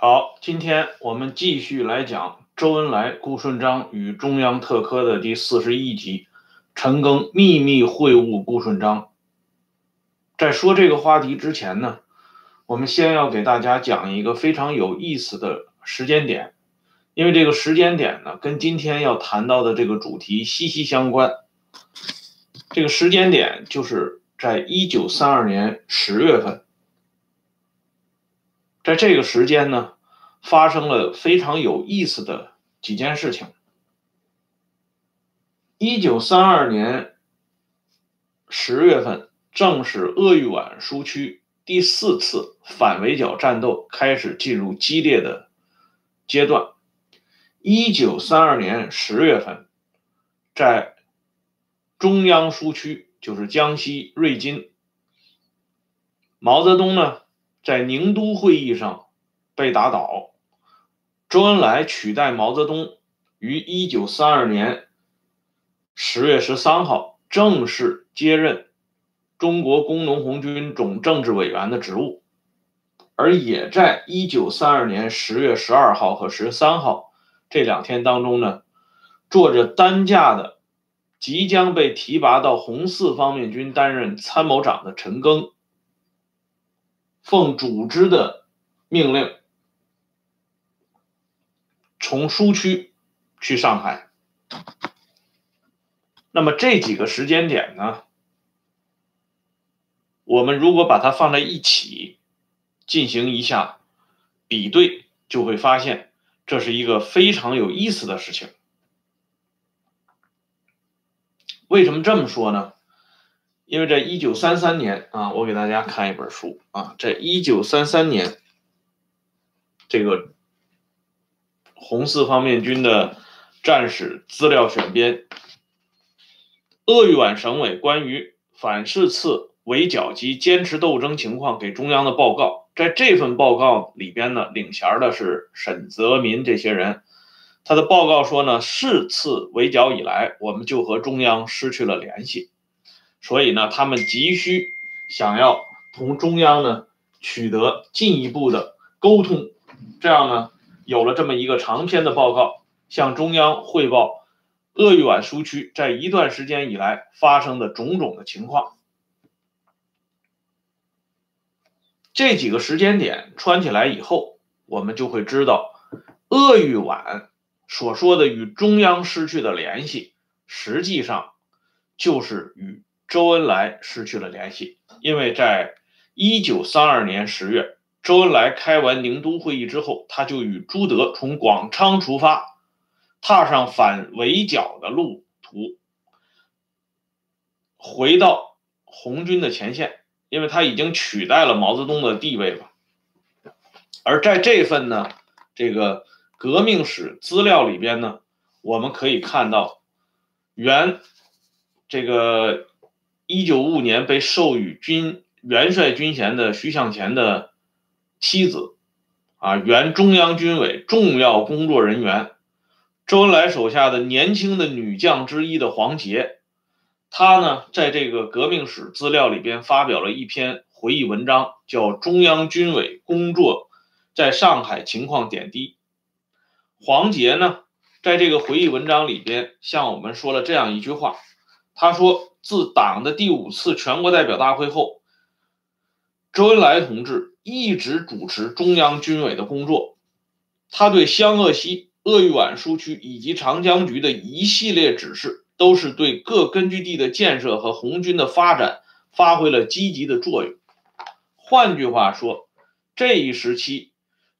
好，今天我们继续来讲周恩来、顾顺章与中央特科的第四十一集：陈赓秘密会晤顾顺章。在说这个话题之前呢，我们先要给大家讲一个非常有意思的时间点，因为这个时间点呢，跟今天要谈到的这个主题息息相关。这个时间点就是在一九三二年十月份。在这个时间呢，发生了非常有意思的几件事情。一九三二年十月份，正是鄂豫皖苏区第四次反围剿战斗开始进入激烈的阶段。一九三二年十月份，在中央苏区，就是江西瑞金，毛泽东呢？在宁都会议上被打倒，周恩来取代毛泽东于一九三二年十月十三号正式接任中国工农红军总政治委员的职务，而也在一九三二年十月十二号和十三号这两天当中呢，坐着担架的即将被提拔到红四方面军担任参谋长的陈赓。奉组织的命令，从苏区去上海。那么这几个时间点呢？我们如果把它放在一起进行一下比对，就会发现这是一个非常有意思的事情。为什么这么说呢？因为在一九三三年啊，我给大家看一本书啊，在一九三三年，这个红四方面军的战史资料选编，《鄂豫皖省委关于反四次围剿及坚持斗争情况给中央的报告》。在这份报告里边呢，领衔的是沈泽民这些人。他的报告说呢，四次围剿以来，我们就和中央失去了联系。所以呢，他们急需想要同中央呢取得进一步的沟通，这样呢有了这么一个长篇的报告，向中央汇报鄂豫皖苏区在一段时间以来发生的种种的情况。这几个时间点串起来以后，我们就会知道，鄂豫皖所说的与中央失去的联系，实际上就是与。周恩来失去了联系，因为在一九三二年十月，周恩来开完宁都会议之后，他就与朱德从广昌出发，踏上反围剿的路途，回到红军的前线，因为他已经取代了毛泽东的地位了。而在这份呢，这个革命史资料里边呢，我们可以看到，原这个。一九五五年被授予军元帅军衔的徐向前的妻子，啊，原中央军委重要工作人员，周恩来手下的年轻的女将之一的黄杰，他呢，在这个革命史资料里边发表了一篇回忆文章，叫《中央军委工作在上海情况点滴》。黄杰呢，在这个回忆文章里边向我们说了这样一句话，他说。自党的第五次全国代表大会后，周恩来同志一直主持中央军委的工作。他对湘鄂西、鄂豫皖苏区以及长江局的一系列指示，都是对各根据地的建设和红军的发展发挥了积极的作用。换句话说，这一时期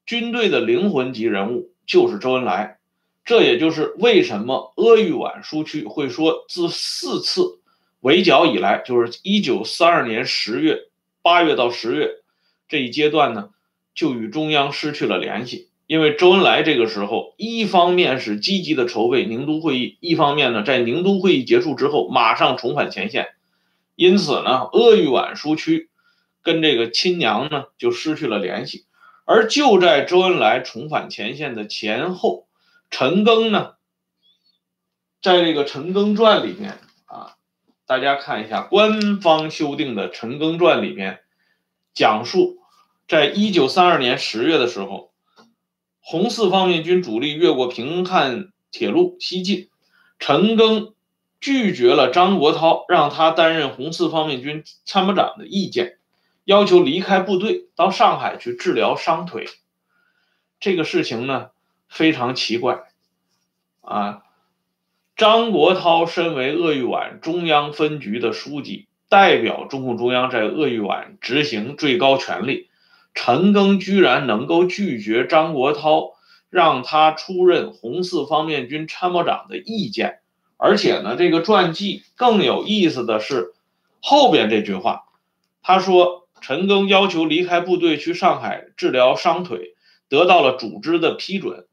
军队的灵魂级人物就是周恩来。这也就是为什么鄂豫皖苏区会说自四次。围剿以来，就是一九三二年十月、八月到十月这一阶段呢，就与中央失去了联系。因为周恩来这个时候，一方面是积极的筹备宁都会议，一方面呢，在宁都会议结束之后，马上重返前线。因此呢，鄂豫皖苏区跟这个亲娘呢就失去了联系。而就在周恩来重返前线的前后，陈赓呢，在这个《陈赓传》里面。大家看一下官方修订的《陈赓传》里边，讲述在一九三二年十月的时候，红四方面军主力越过平汉铁路西进，陈赓拒绝了张国焘让他担任红四方面军参谋长的意见，要求离开部队到上海去治疗伤腿。这个事情呢非常奇怪啊！张国焘身为鄂豫皖中央分局的书记，代表中共中央在鄂豫皖执行最高权力。陈赓居然能够拒绝张国焘让他出任红四方面军参谋长的意见，而且呢，这个传记更有意思的是后边这句话，他说陈赓要求离开部队去上海治疗伤腿，得到了组织的批准。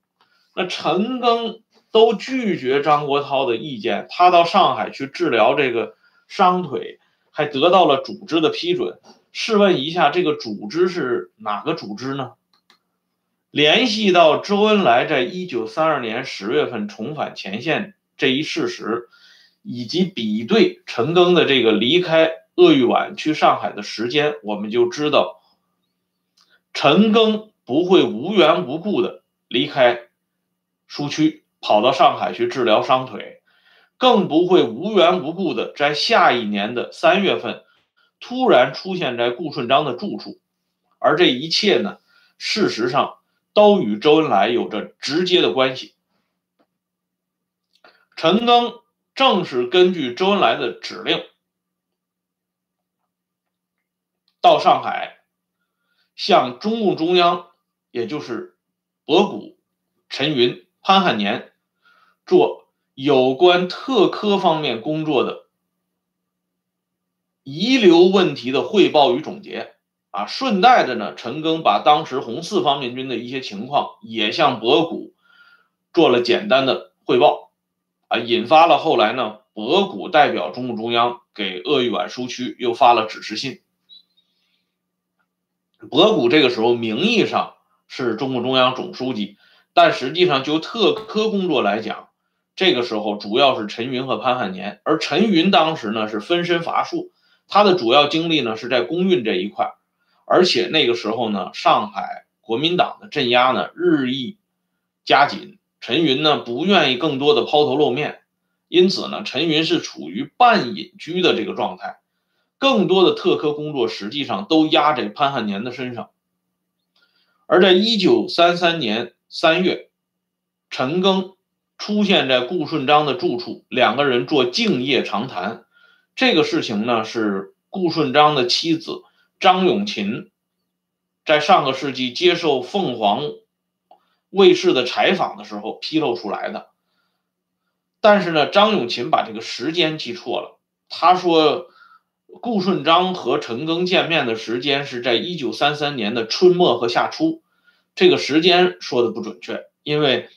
那陈赓。都拒绝张国焘的意见，他到上海去治疗这个伤腿，还得到了组织的批准。试问一下，这个组织是哪个组织呢？联系到周恩来在一九三二年十月份重返前线这一事实，以及比对陈赓的这个离开鄂豫皖去上海的时间，我们就知道，陈赓不会无缘无故的离开苏区。跑到上海去治疗伤腿，更不会无缘无故的在下一年的三月份突然出现在顾顺章的住处，而这一切呢，事实上都与周恩来有着直接的关系。陈赓正是根据周恩来的指令，到上海向中共中央，也就是博古、陈云、潘汉年。做有关特科方面工作的遗留问题的汇报与总结啊，顺带着呢，陈赓把当时红四方面军的一些情况也向博古做了简单的汇报啊，引发了后来呢，博古代表中共中央给鄂豫皖苏区又发了指示信。博古这个时候名义上是中共中央总书记，但实际上就特科工作来讲。这个时候主要是陈云和潘汉年，而陈云当时呢是分身乏术，他的主要精力呢是在公运这一块，而且那个时候呢，上海国民党的镇压呢日益加紧，陈云呢不愿意更多的抛头露面，因此呢，陈云是处于半隐居的这个状态，更多的特科工作实际上都压在潘汉年的身上，而在一九三三年三月，陈赓。出现在顾顺章的住处，两个人做静夜长谈。这个事情呢，是顾顺章的妻子张永琴在上个世纪接受凤凰卫视的采访的时候披露出来的。但是呢，张永琴把这个时间记错了。他说，顾顺章和陈赓见面的时间是在一九三三年的春末和夏初，这个时间说的不准确，因为。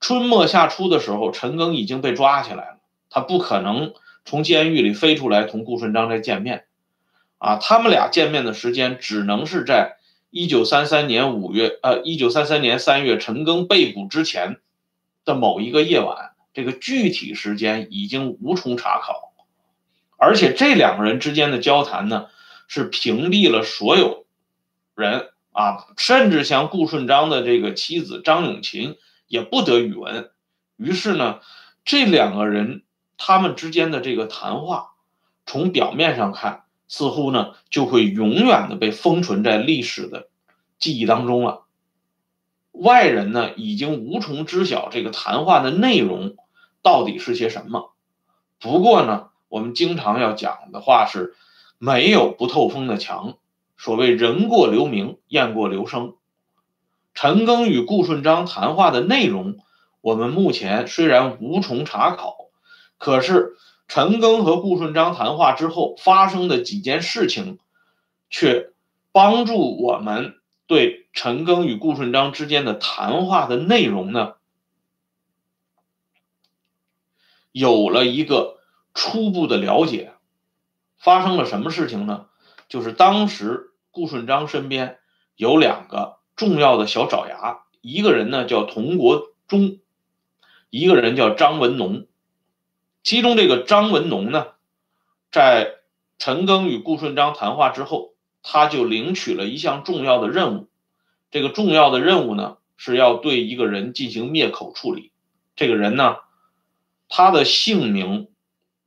春末夏初的时候，陈赓已经被抓起来了，他不可能从监狱里飞出来同顾顺章再见面，啊，他们俩见面的时间只能是在一九三三年五月，呃，一九三三年三月陈赓被捕之前的某一个夜晚，这个具体时间已经无从查考，而且这两个人之间的交谈呢，是屏蔽了所有人啊，甚至像顾顺章的这个妻子张永琴。也不得语文，于是呢，这两个人他们之间的这个谈话，从表面上看，似乎呢就会永远的被封存在历史的记忆当中了。外人呢已经无从知晓这个谈话的内容到底是些什么。不过呢，我们经常要讲的话是，没有不透风的墙。所谓人过留名，雁过留声。陈赓与顾顺章谈话的内容，我们目前虽然无从查考，可是陈赓和顾顺章谈话之后发生的几件事情，却帮助我们对陈赓与顾顺章之间的谈话的内容呢，有了一个初步的了解。发生了什么事情呢？就是当时顾顺章身边有两个。重要的小爪牙，一个人呢叫童国忠，一个人叫张文农。其中这个张文农呢，在陈赓与顾顺章谈话之后，他就领取了一项重要的任务。这个重要的任务呢，是要对一个人进行灭口处理。这个人呢，他的姓名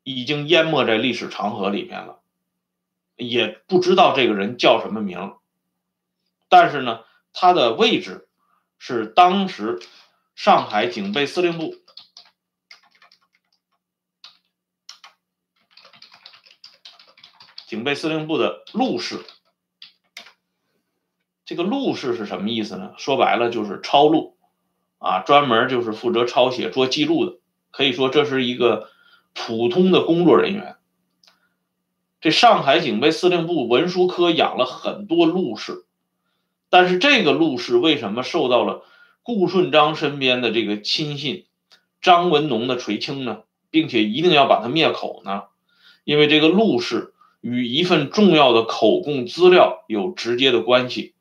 已经淹没在历史长河里面了，也不知道这个人叫什么名。但是呢，他的位置是当时上海警备司令部警备司令部的录事。这个录事是什么意思呢？说白了就是抄录，啊，专门就是负责抄写做记录的。可以说这是一个普通的工作人员。这上海警备司令部文书科养了很多录事，但是这个陆氏为什么受到了顾顺章身边的这个亲信张文农的垂青呢？并且一定要把他灭口呢？因为这个陆氏与一份重要的口供资料有直接的关系。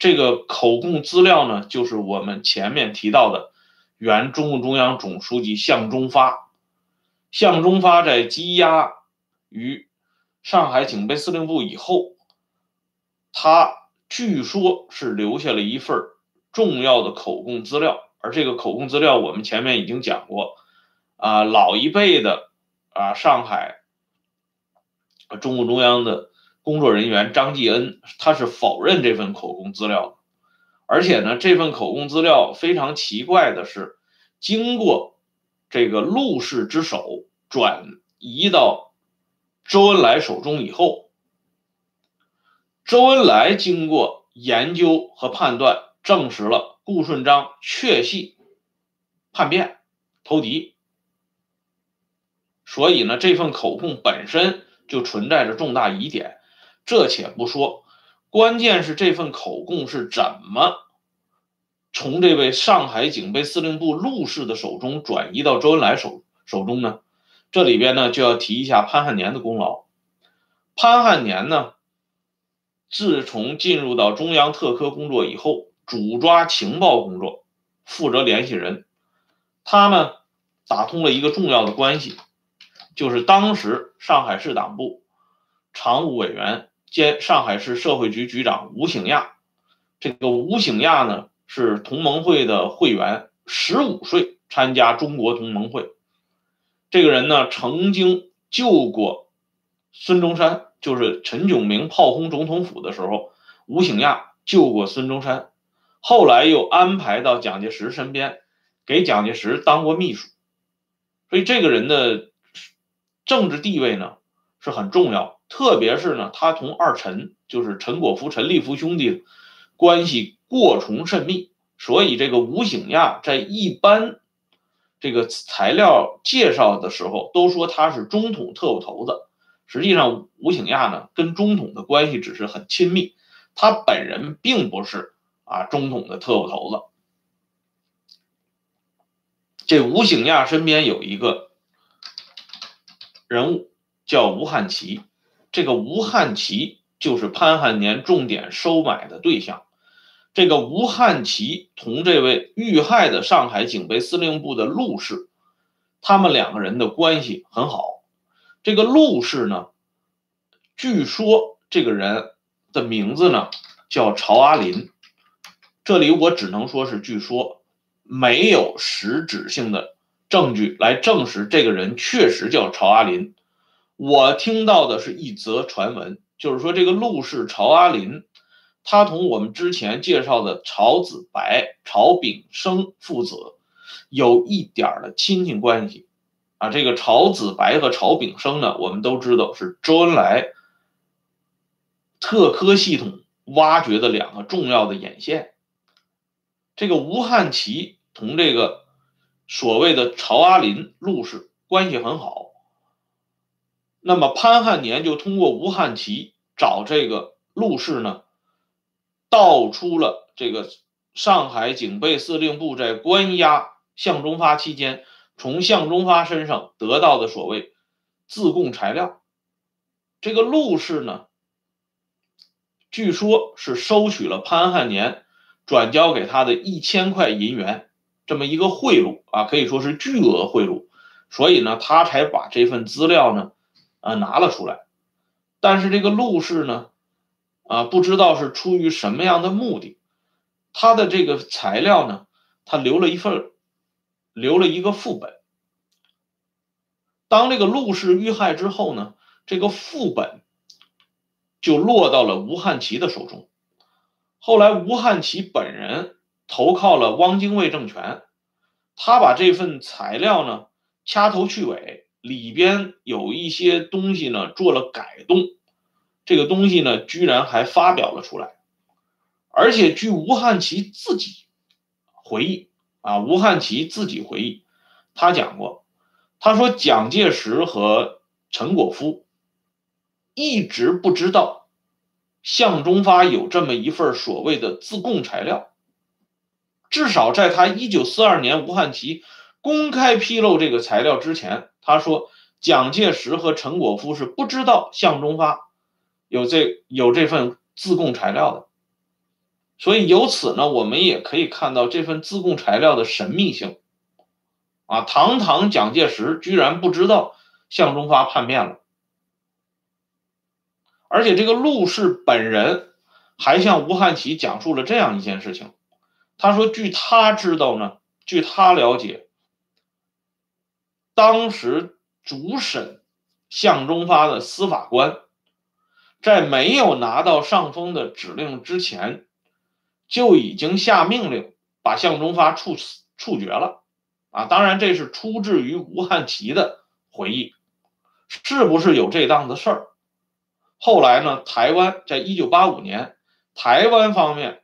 这个口供资料呢，就是我们前面提到的原中共中央总书记向忠发。向忠发在羁押于上海警备司令部以后，他据说是留下了一份重要的口供资料，而这个口供资料我们前面已经讲过，啊，老一辈的啊，上海中共中央的。工作人员张继恩，他是否认这份口供资料，而且呢，这份口供资料非常奇怪的是，经过这个陆氏之手转移到周恩来手中以后，周恩来经过研究和判断，证实了顾顺章确系叛变投敌，所以呢，这份口供本身就存在着重大疑点。这且不说，关键是这份口供是怎么从这位上海警备司令部陆氏的手中转移到周恩来手手中呢？这里边呢就要提一下潘汉年的功劳。潘汉年呢，自从进入到中央特科工作以后，主抓情报工作，负责联系人。他呢，打通了一个重要的关系，就是当时上海市党部常务委员。兼上海市社会局局长吴醒亚，这个吴醒亚呢是同盟会的会员，十五岁参加中国同盟会。这个人呢曾经救过孙中山，就是陈炯明炮轰总统府的时候，吴醒亚救过孙中山，后来又安排到蒋介石身边，给蒋介石当过秘书，所以这个人的政治地位呢是很重要。特别是呢，他同二陈，就是陈果夫、陈立夫兄弟关系过重甚密，所以这个吴醒亚在一般这个材料介绍的时候都说他是中统特务头子。实际上，吴醒亚呢跟中统的关系只是很亲密，他本人并不是啊中统的特务头子。这吴醒亚身边有一个人物叫吴汉奇。这个吴汉奇就是潘汉年重点收买的对象。这个吴汉奇同这位遇害的上海警备司令部的陆氏，他们两个人的关系很好。这个陆氏呢，据说这个人的名字呢叫曹阿林，这里我只能说是据说，没有实质性的证据来证实这个人确实叫曹阿林。我听到的是一则传闻，就是说这个陆氏曹阿林，他同我们之前介绍的曹子白、曹炳生父子有一点的亲戚关系啊。这个曹子白和曹炳生呢，我们都知道是周恩来特科系统挖掘的两个重要的眼线。这个吴汉奇同这个所谓的曹阿林陆氏关系很好。那么潘汉年就通过吴汉奇找这个陆氏呢，道出了这个上海警备司令部在关押向忠发期间，从向忠发身上得到的所谓自供材料。这个陆氏呢，据说是收取了潘汉年转交给他的一千块银元，这么一个贿赂啊，可以说是巨额贿赂，所以呢，他才把这份资料呢。啊，拿了出来，但是这个陆氏呢，啊，不知道是出于什么样的目的，他的这个材料呢，他留了一份，留了一个副本。当这个陆氏遇害之后呢，这个副本就落到了吴汉奇的手中。后来吴汉奇本人投靠了汪精卫政权，他把这份材料呢掐头去尾，里边有一些东西呢做了改动，这个东西呢居然还发表了出来。而且据吴汉奇自己回忆啊，吴汉奇自己回忆，他讲过。他说：“蒋介石和陈果夫一直不知道向忠发有这么一份所谓的自供材料，至少在他一九四二年吴汉奇公开披露这个材料之前，他说蒋介石和陈果夫是不知道向忠发有这有这份自供材料的。所以由此呢，我们也可以看到这份自供材料的神秘性。”啊！堂堂蒋介石居然不知道向忠发叛变了，而且这个陆氏本人还向吴汉奇讲述了这样一件事情。他说：“据他知道呢，据他了解，当时主审向忠发的司法官，在没有拿到上峰的指令之前，就已经下命令把向忠发处死处决了。”啊，当然这是出自于吴汉奇的回忆，是不是有这档子事儿？后来呢，台湾在一九八五年，台湾方面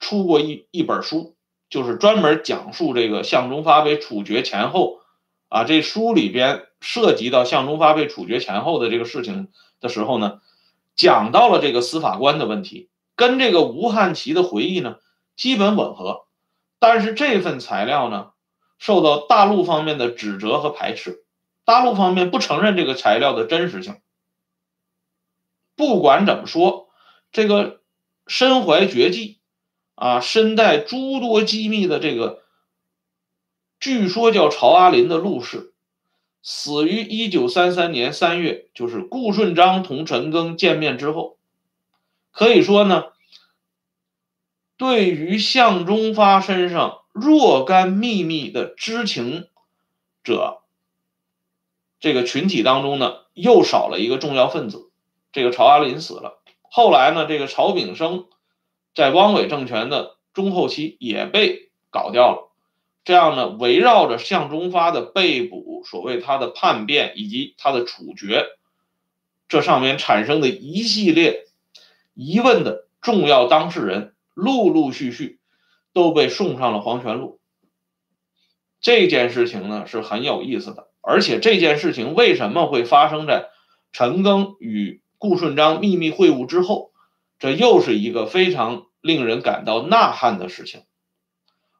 出过一一本书，就是专门讲述这个向忠发被处决前后，啊，这书里边涉及到向忠发被处决前后的这个事情的时候呢，讲到了这个司法官的问题，跟这个吴汉奇的回忆呢基本吻合，但是这份材料呢。受到大陆方面的指责和排斥，大陆方面不承认这个材料的真实性。不管怎么说，这个身怀绝技啊，身带诸多机密的这个，据说叫曹阿林的陆氏，死于一九三三年三月，就是顾顺章同陈赓见面之后。可以说呢，对于向忠发身上。若干秘密的知情者，这个群体当中呢，又少了一个重要分子。这个曹阿林死了，后来呢，这个曹炳生在汪伪政权的中后期也被搞掉了。这样呢，围绕着向忠发的被捕、所谓他的叛变以及他的处决，这上面产生的一系列疑问的重要当事人，陆陆续续。都被送上了黄泉路。这件事情呢是很有意思的，而且这件事情为什么会发生在陈赓与顾顺章秘密会晤之后？这又是一个非常令人感到呐喊的事情。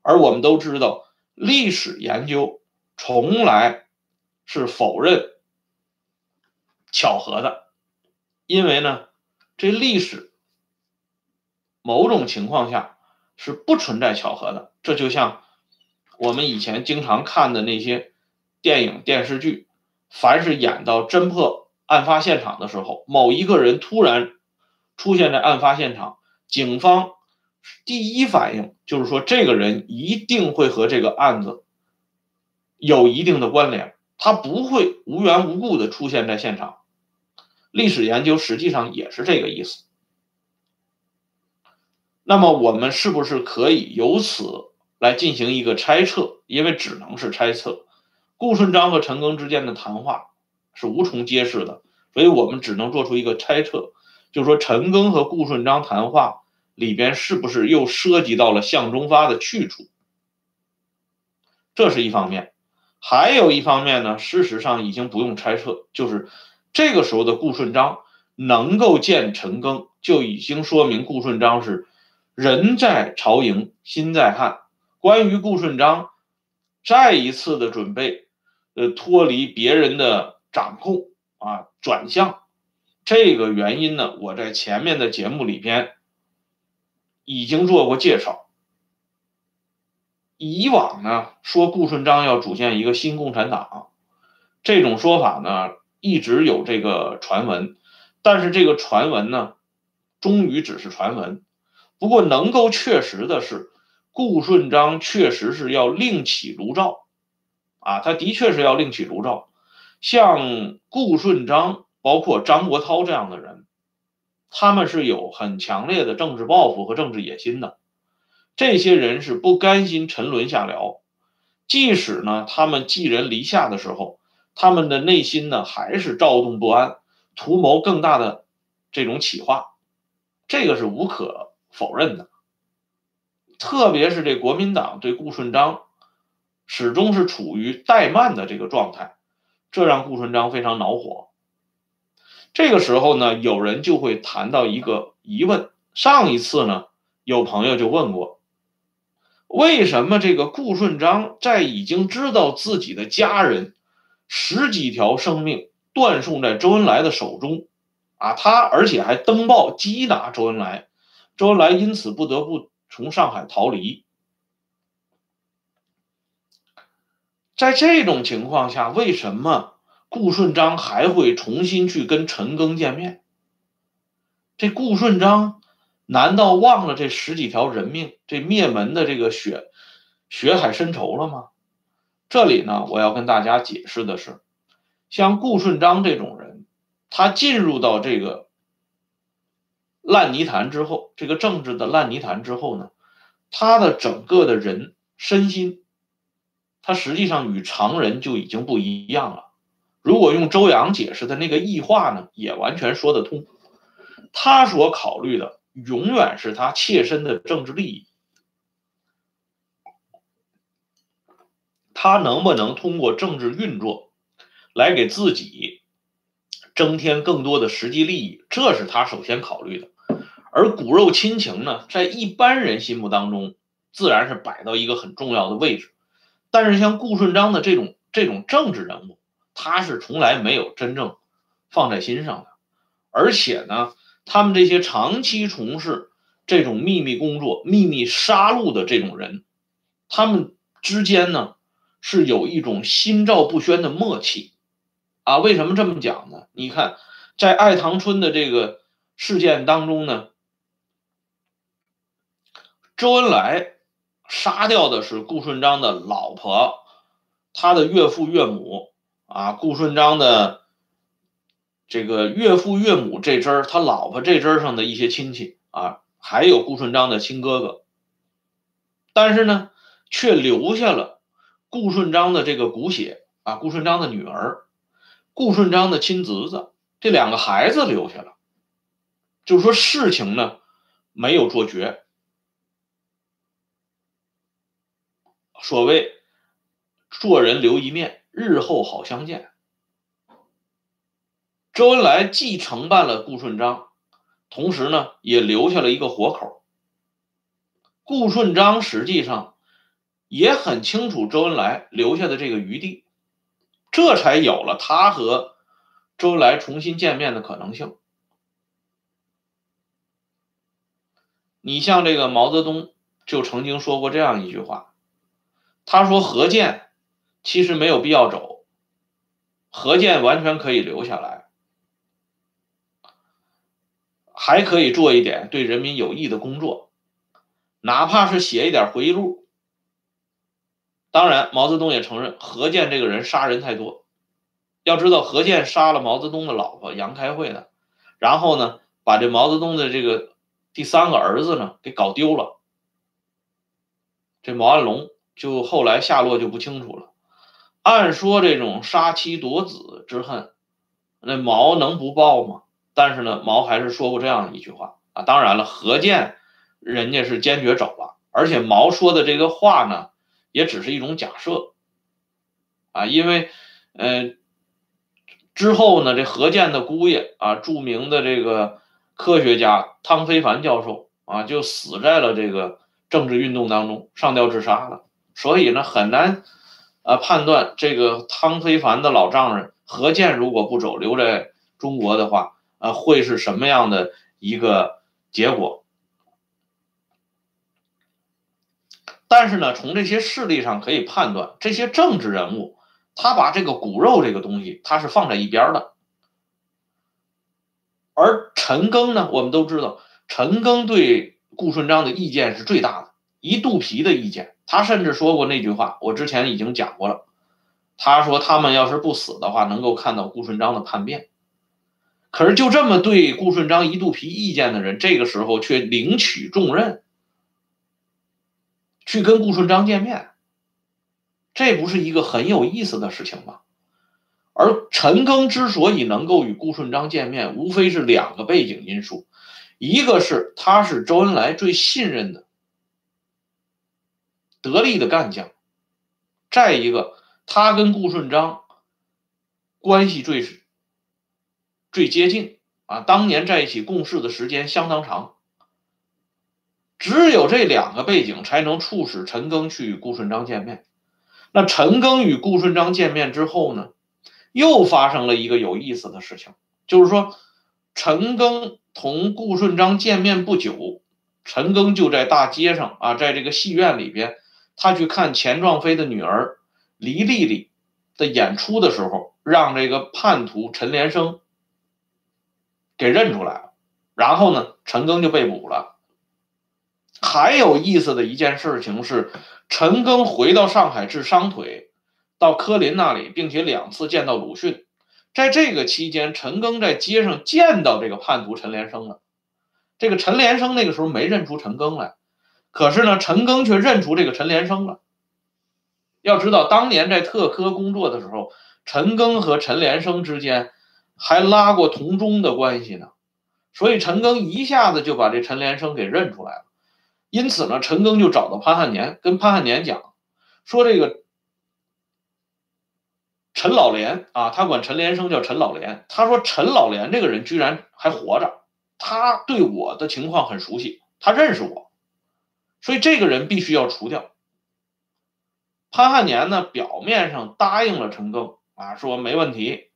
而我们都知道，历史研究从来是否认巧合的，因为呢，这历史某种情况下。是不存在巧合的，这就像我们以前经常看的那些电影电视剧，凡是演到侦破案发现场的时候，某一个人突然出现在案发现场，警方第一反应就是说这个人一定会和这个案子有一定的关联，他不会无缘无故的出现在现场。历史研究实际上也是这个意思。那么我们是不是可以由此来进行一个猜测？因为只能是猜测。顾顺章和陈赓之间的谈话是无从揭示的，所以我们只能做出一个猜测，就是说陈赓和顾顺章谈话里边是不是又涉及到了向忠发的去处？这是一方面，还有一方面呢，事实上已经不用猜测，就是这个时候的顾顺章能够见陈赓，就已经说明顾顺章是。人在朝营心在汉。关于顾顺章再一次的准备，呃，脱离别人的掌控啊，转向这个原因呢，我在前面的节目里边已经做过介绍。以往呢，说顾顺章要组建一个新共产党，这种说法呢，一直有这个传闻，但是这个传闻呢，终于只是传闻。不过能够确实的是，顾顺章确实是要另起炉灶，啊，他的确是要另起炉灶。像顾顺章，包括张国焘这样的人，他们是有很强烈的政治抱负和政治野心的。这些人是不甘心沉沦下僚，即使呢他们寄人篱下的时候，他们的内心呢还是躁动不安，图谋更大的这种企划，这个是无可否认的。特别是这国民党对顾顺章始终是处于怠慢的这个状态。这让顾顺章非常恼火。这个时候呢，有人就会谈到一个疑问：上一次呢，有朋友就问过，为什么这个顾顺章在已经知道自己的家人十几条生命断送在周恩来的手中，啊，他而且还登报缉拿周恩来，周恩来因此不得不从上海逃离。在这种情况下，为什么顾顺章还会重新去跟陈赓见面？这顾顺章难道忘了这十几条人命、这灭门的这个血血海深仇了吗？这里呢，我要跟大家解释的是，像顾顺章这种人，他进入到这个烂泥潭之后，这个政治的烂泥潭之后呢，他的整个的人身心。他实际上与常人就已经不一样了。如果用周扬解释的那个异化呢，也完全说得通。他所考虑的永远是他切身的政治利益。他能不能通过政治运作来给自己增添更多的实际利益，这是他首先考虑的。而骨肉亲情呢，在一般人心目当中，自然是摆到一个很重要的位置。但是像顾顺章的这种这种政治人物，他是从来没有真正放在心上的，而且呢，他们这些长期从事这种秘密工作、秘密杀戮的这种人，他们之间呢是有一种心照不宣的默契啊。为什么这么讲呢？你看，在爱堂村的这个事件当中呢，周恩来。杀掉的是顾顺章的老婆，他的岳父岳母啊，顾顺章的这个岳父岳母这支儿，他老婆这支儿上的一些亲戚啊，还有顾顺章的亲哥哥，但是呢，却留下了顾顺章的这个骨血啊，顾顺章的女儿，顾顺章的亲侄子，这两个孩子留下了，就是说事情呢没有做绝。所谓做人留一面，日后好相见。周恩来既承办了顾顺章，同时呢也留下了一个活口。顾顺章实际上也很清楚周恩来留下的这个余地，这才有了他和周恩来重新见面的可能性。你像这个毛泽东就曾经说过这样一句话。他说：“何键其实没有必要走，何键完全可以留下来，还可以做一点对人民有益的工作，哪怕是写一点回忆录。当然，毛泽东也承认何键这个人杀人太多。要知道，何键杀了毛泽东的老婆杨开慧呢，然后呢，把这毛泽东的这个第三个儿子呢给搞丢了。这毛岸龙。”就后来下落就不清楚了。按说这种杀妻夺子之恨，那毛能不报吗？但是呢，毛还是说过这样一句话啊。当然了，何键人家是坚决走了，而且毛说的这个话呢，也只是一种假设啊。因为，呃，之后呢，这何健的姑爷啊，著名的这个科学家汤非凡教授啊，就死在了这个政治运动当中，上吊自杀了。所以呢，很难，呃，判断这个汤非凡的老丈人何健如果不走，留在中国的话，呃，会是什么样的一个结果？但是呢，从这些事例上可以判断，这些政治人物，他把这个骨肉这个东西，他是放在一边的。而陈赓呢，我们都知道，陈赓对顾顺章的意见是最大的，一肚皮的意见。他甚至说过那句话，我之前已经讲过了。他说他们要是不死的话，能够看到顾顺章的叛变。可是就这么对顾顺章一肚皮意见的人，这个时候却领取重任，去跟顾顺章见面，这不是一个很有意思的事情吗？而陈赓之所以能够与顾顺章见面，无非是两个背景因素，一个是他是周恩来最信任的、得力的干将，再一个他跟顾顺章关系最最接近啊，当年在一起共事的时间相当长，只有这两个背景才能促使陈赓去与顾顺章见面。那陈赓与顾顺章见面之后呢？又发生了一个有意思的事情，就是说，陈赓同顾顺章见面不久，陈赓就在大街上啊，在这个戏院里边，他去看钱壮飞的女儿黎丽丽的演出的时候，让这个叛徒陈连生给认出来了，然后呢，陈赓就被捕了。还有意思的一件事情是，陈赓回到上海治伤腿。到柯林那里，并且两次见到鲁迅，在这个期间，陈赓在街上见到这个叛徒陈连生了。这个陈连生那个时候没认出陈赓来，可是呢，陈赓却认出这个陈连生了。要知道，当年在特科工作的时候，陈赓和陈连生之间还拉过同宗的关系呢，所以陈赓一下子就把这陈连生给认出来了。因此呢，陈赓就找到潘汉年，跟潘汉年讲说这个。陈老莲啊，他管陈连生叫陈老莲。他说陈老莲这个人居然还活着，他对我的情况很熟悉，他认识我，所以这个人必须要除掉。潘汉年呢，表面上答应了陈赓啊，说没问题，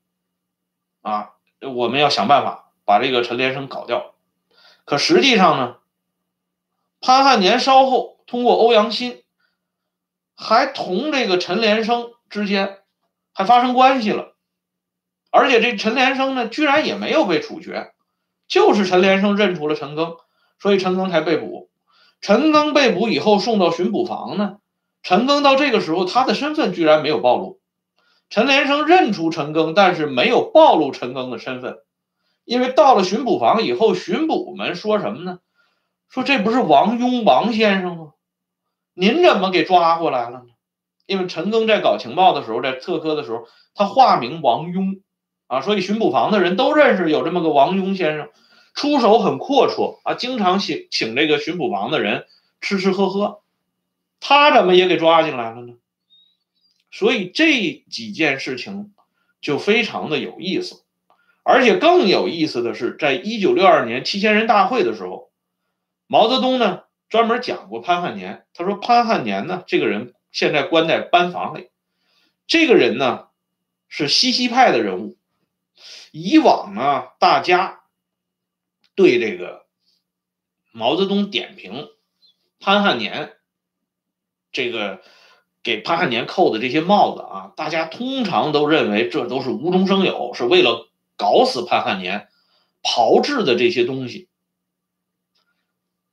啊，我们要想办法把这个陈连生搞掉。可实际上呢，潘汉年稍后通过欧阳新，还同这个陈连生之间。还发生关系了，而且这陈连生呢，居然也没有被处决，就是陈连生认出了陈赓，所以陈赓才被捕。陈赓被捕以后送到巡捕房呢，陈赓到这个时候他的身份居然没有暴露。陈连生认出陈赓，但是没有暴露陈赓的身份，因为到了巡捕房以后，巡捕们说什么呢？说这不是王庸王先生吗？您怎么给抓过来了呢？因为陈赓在搞情报的时候，在特科的时候，他化名王庸，啊，所以巡捕房的人都认识有这么个王庸先生，出手很阔绰啊，经常请请这个巡捕房的人吃吃喝喝，他怎么也给抓进来了呢？所以这几件事情就非常的有意思，而且更有意思的是，在一九六二年七千人大会的时候，毛泽东呢专门讲过潘汉年，他说潘汉年呢这个人。现在关在班房里，这个人呢是西西派的人物。以往呢，大家对这个毛泽东点评潘汉年，这个给潘汉年扣的这些帽子啊，大家通常都认为这都是无中生有，是为了搞死潘汉年，炮制的这些东西。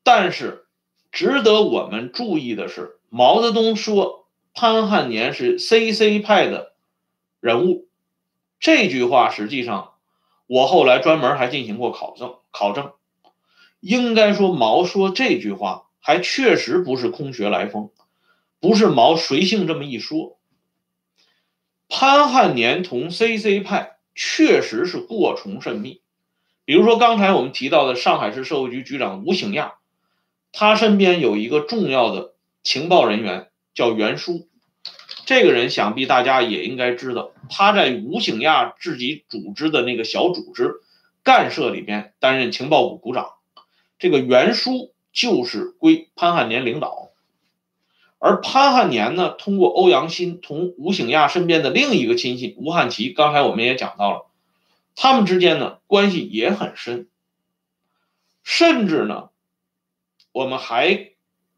但是值得我们注意的是。毛泽东说潘汉年是 CC 派的人物，这句话实际上我后来专门还进行过考证考证，应该说毛说这句话还确实不是空穴来风，不是毛随性这么一说。潘汉年同 CC 派确实是过从甚密，比如说刚才我们提到的上海市社会局局长吴醒亚，他身边有一个重要的。情报人员叫袁书，这个人想必大家也应该知道，他在吴醒亚自己组织的那个小组织干社里边担任情报股股长。这个袁书就是归潘汉年领导，而潘汉年呢，通过欧阳新同吴醒亚身边的另一个亲信吴汉奇，刚才我们也讲到了，他们之间呢关系也很深，甚至呢，我们还。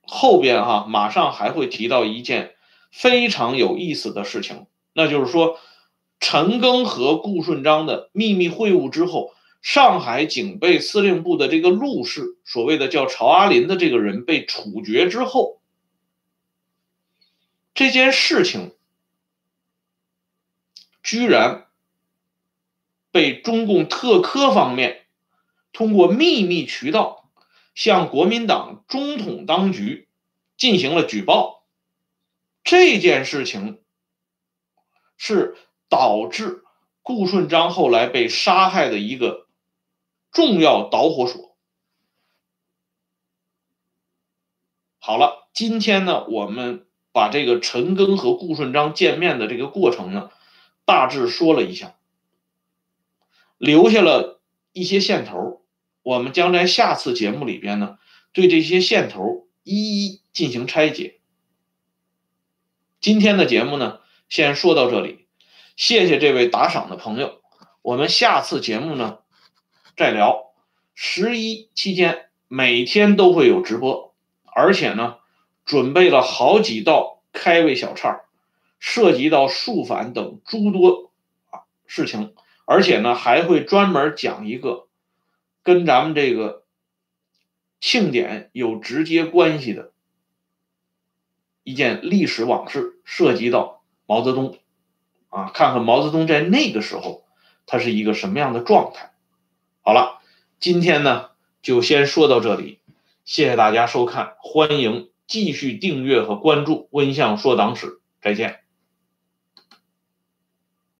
后边哈，马上还会提到一件非常有意思的事情，那就是说，陈赓和顾顺章的秘密会晤之后，上海警备司令部的这个陆氏，所谓的叫曹阿林的这个人被处决之后，这件事情居然被中共特科方面通过秘密渠道向国民党中统当局进行了举报，这件事情是导致顾顺章后来被杀害的一个。重要导火索。好了，今天呢，我们把这个陈赓和顾顺章见面的这个过程呢，大致说了一下，留下了一些线头。我们将在下次节目里边呢，对这些线头一一进行拆解。今天的节目呢，先说到这里，谢谢这位打赏的朋友。我们下次节目呢。再聊，十一期间每天都会有直播，而且呢，准备了好几道开胃小菜，涉及到数反等诸多啊事情，而且呢，还会专门讲一个跟咱们这个庆典有直接关系的一件历史往事，涉及到毛泽东啊，看看毛泽东在那个时候他是一个什么样的状态。好了，今天呢就先说到这里，谢谢大家收看，欢迎继续订阅和关注温相说党史，再见。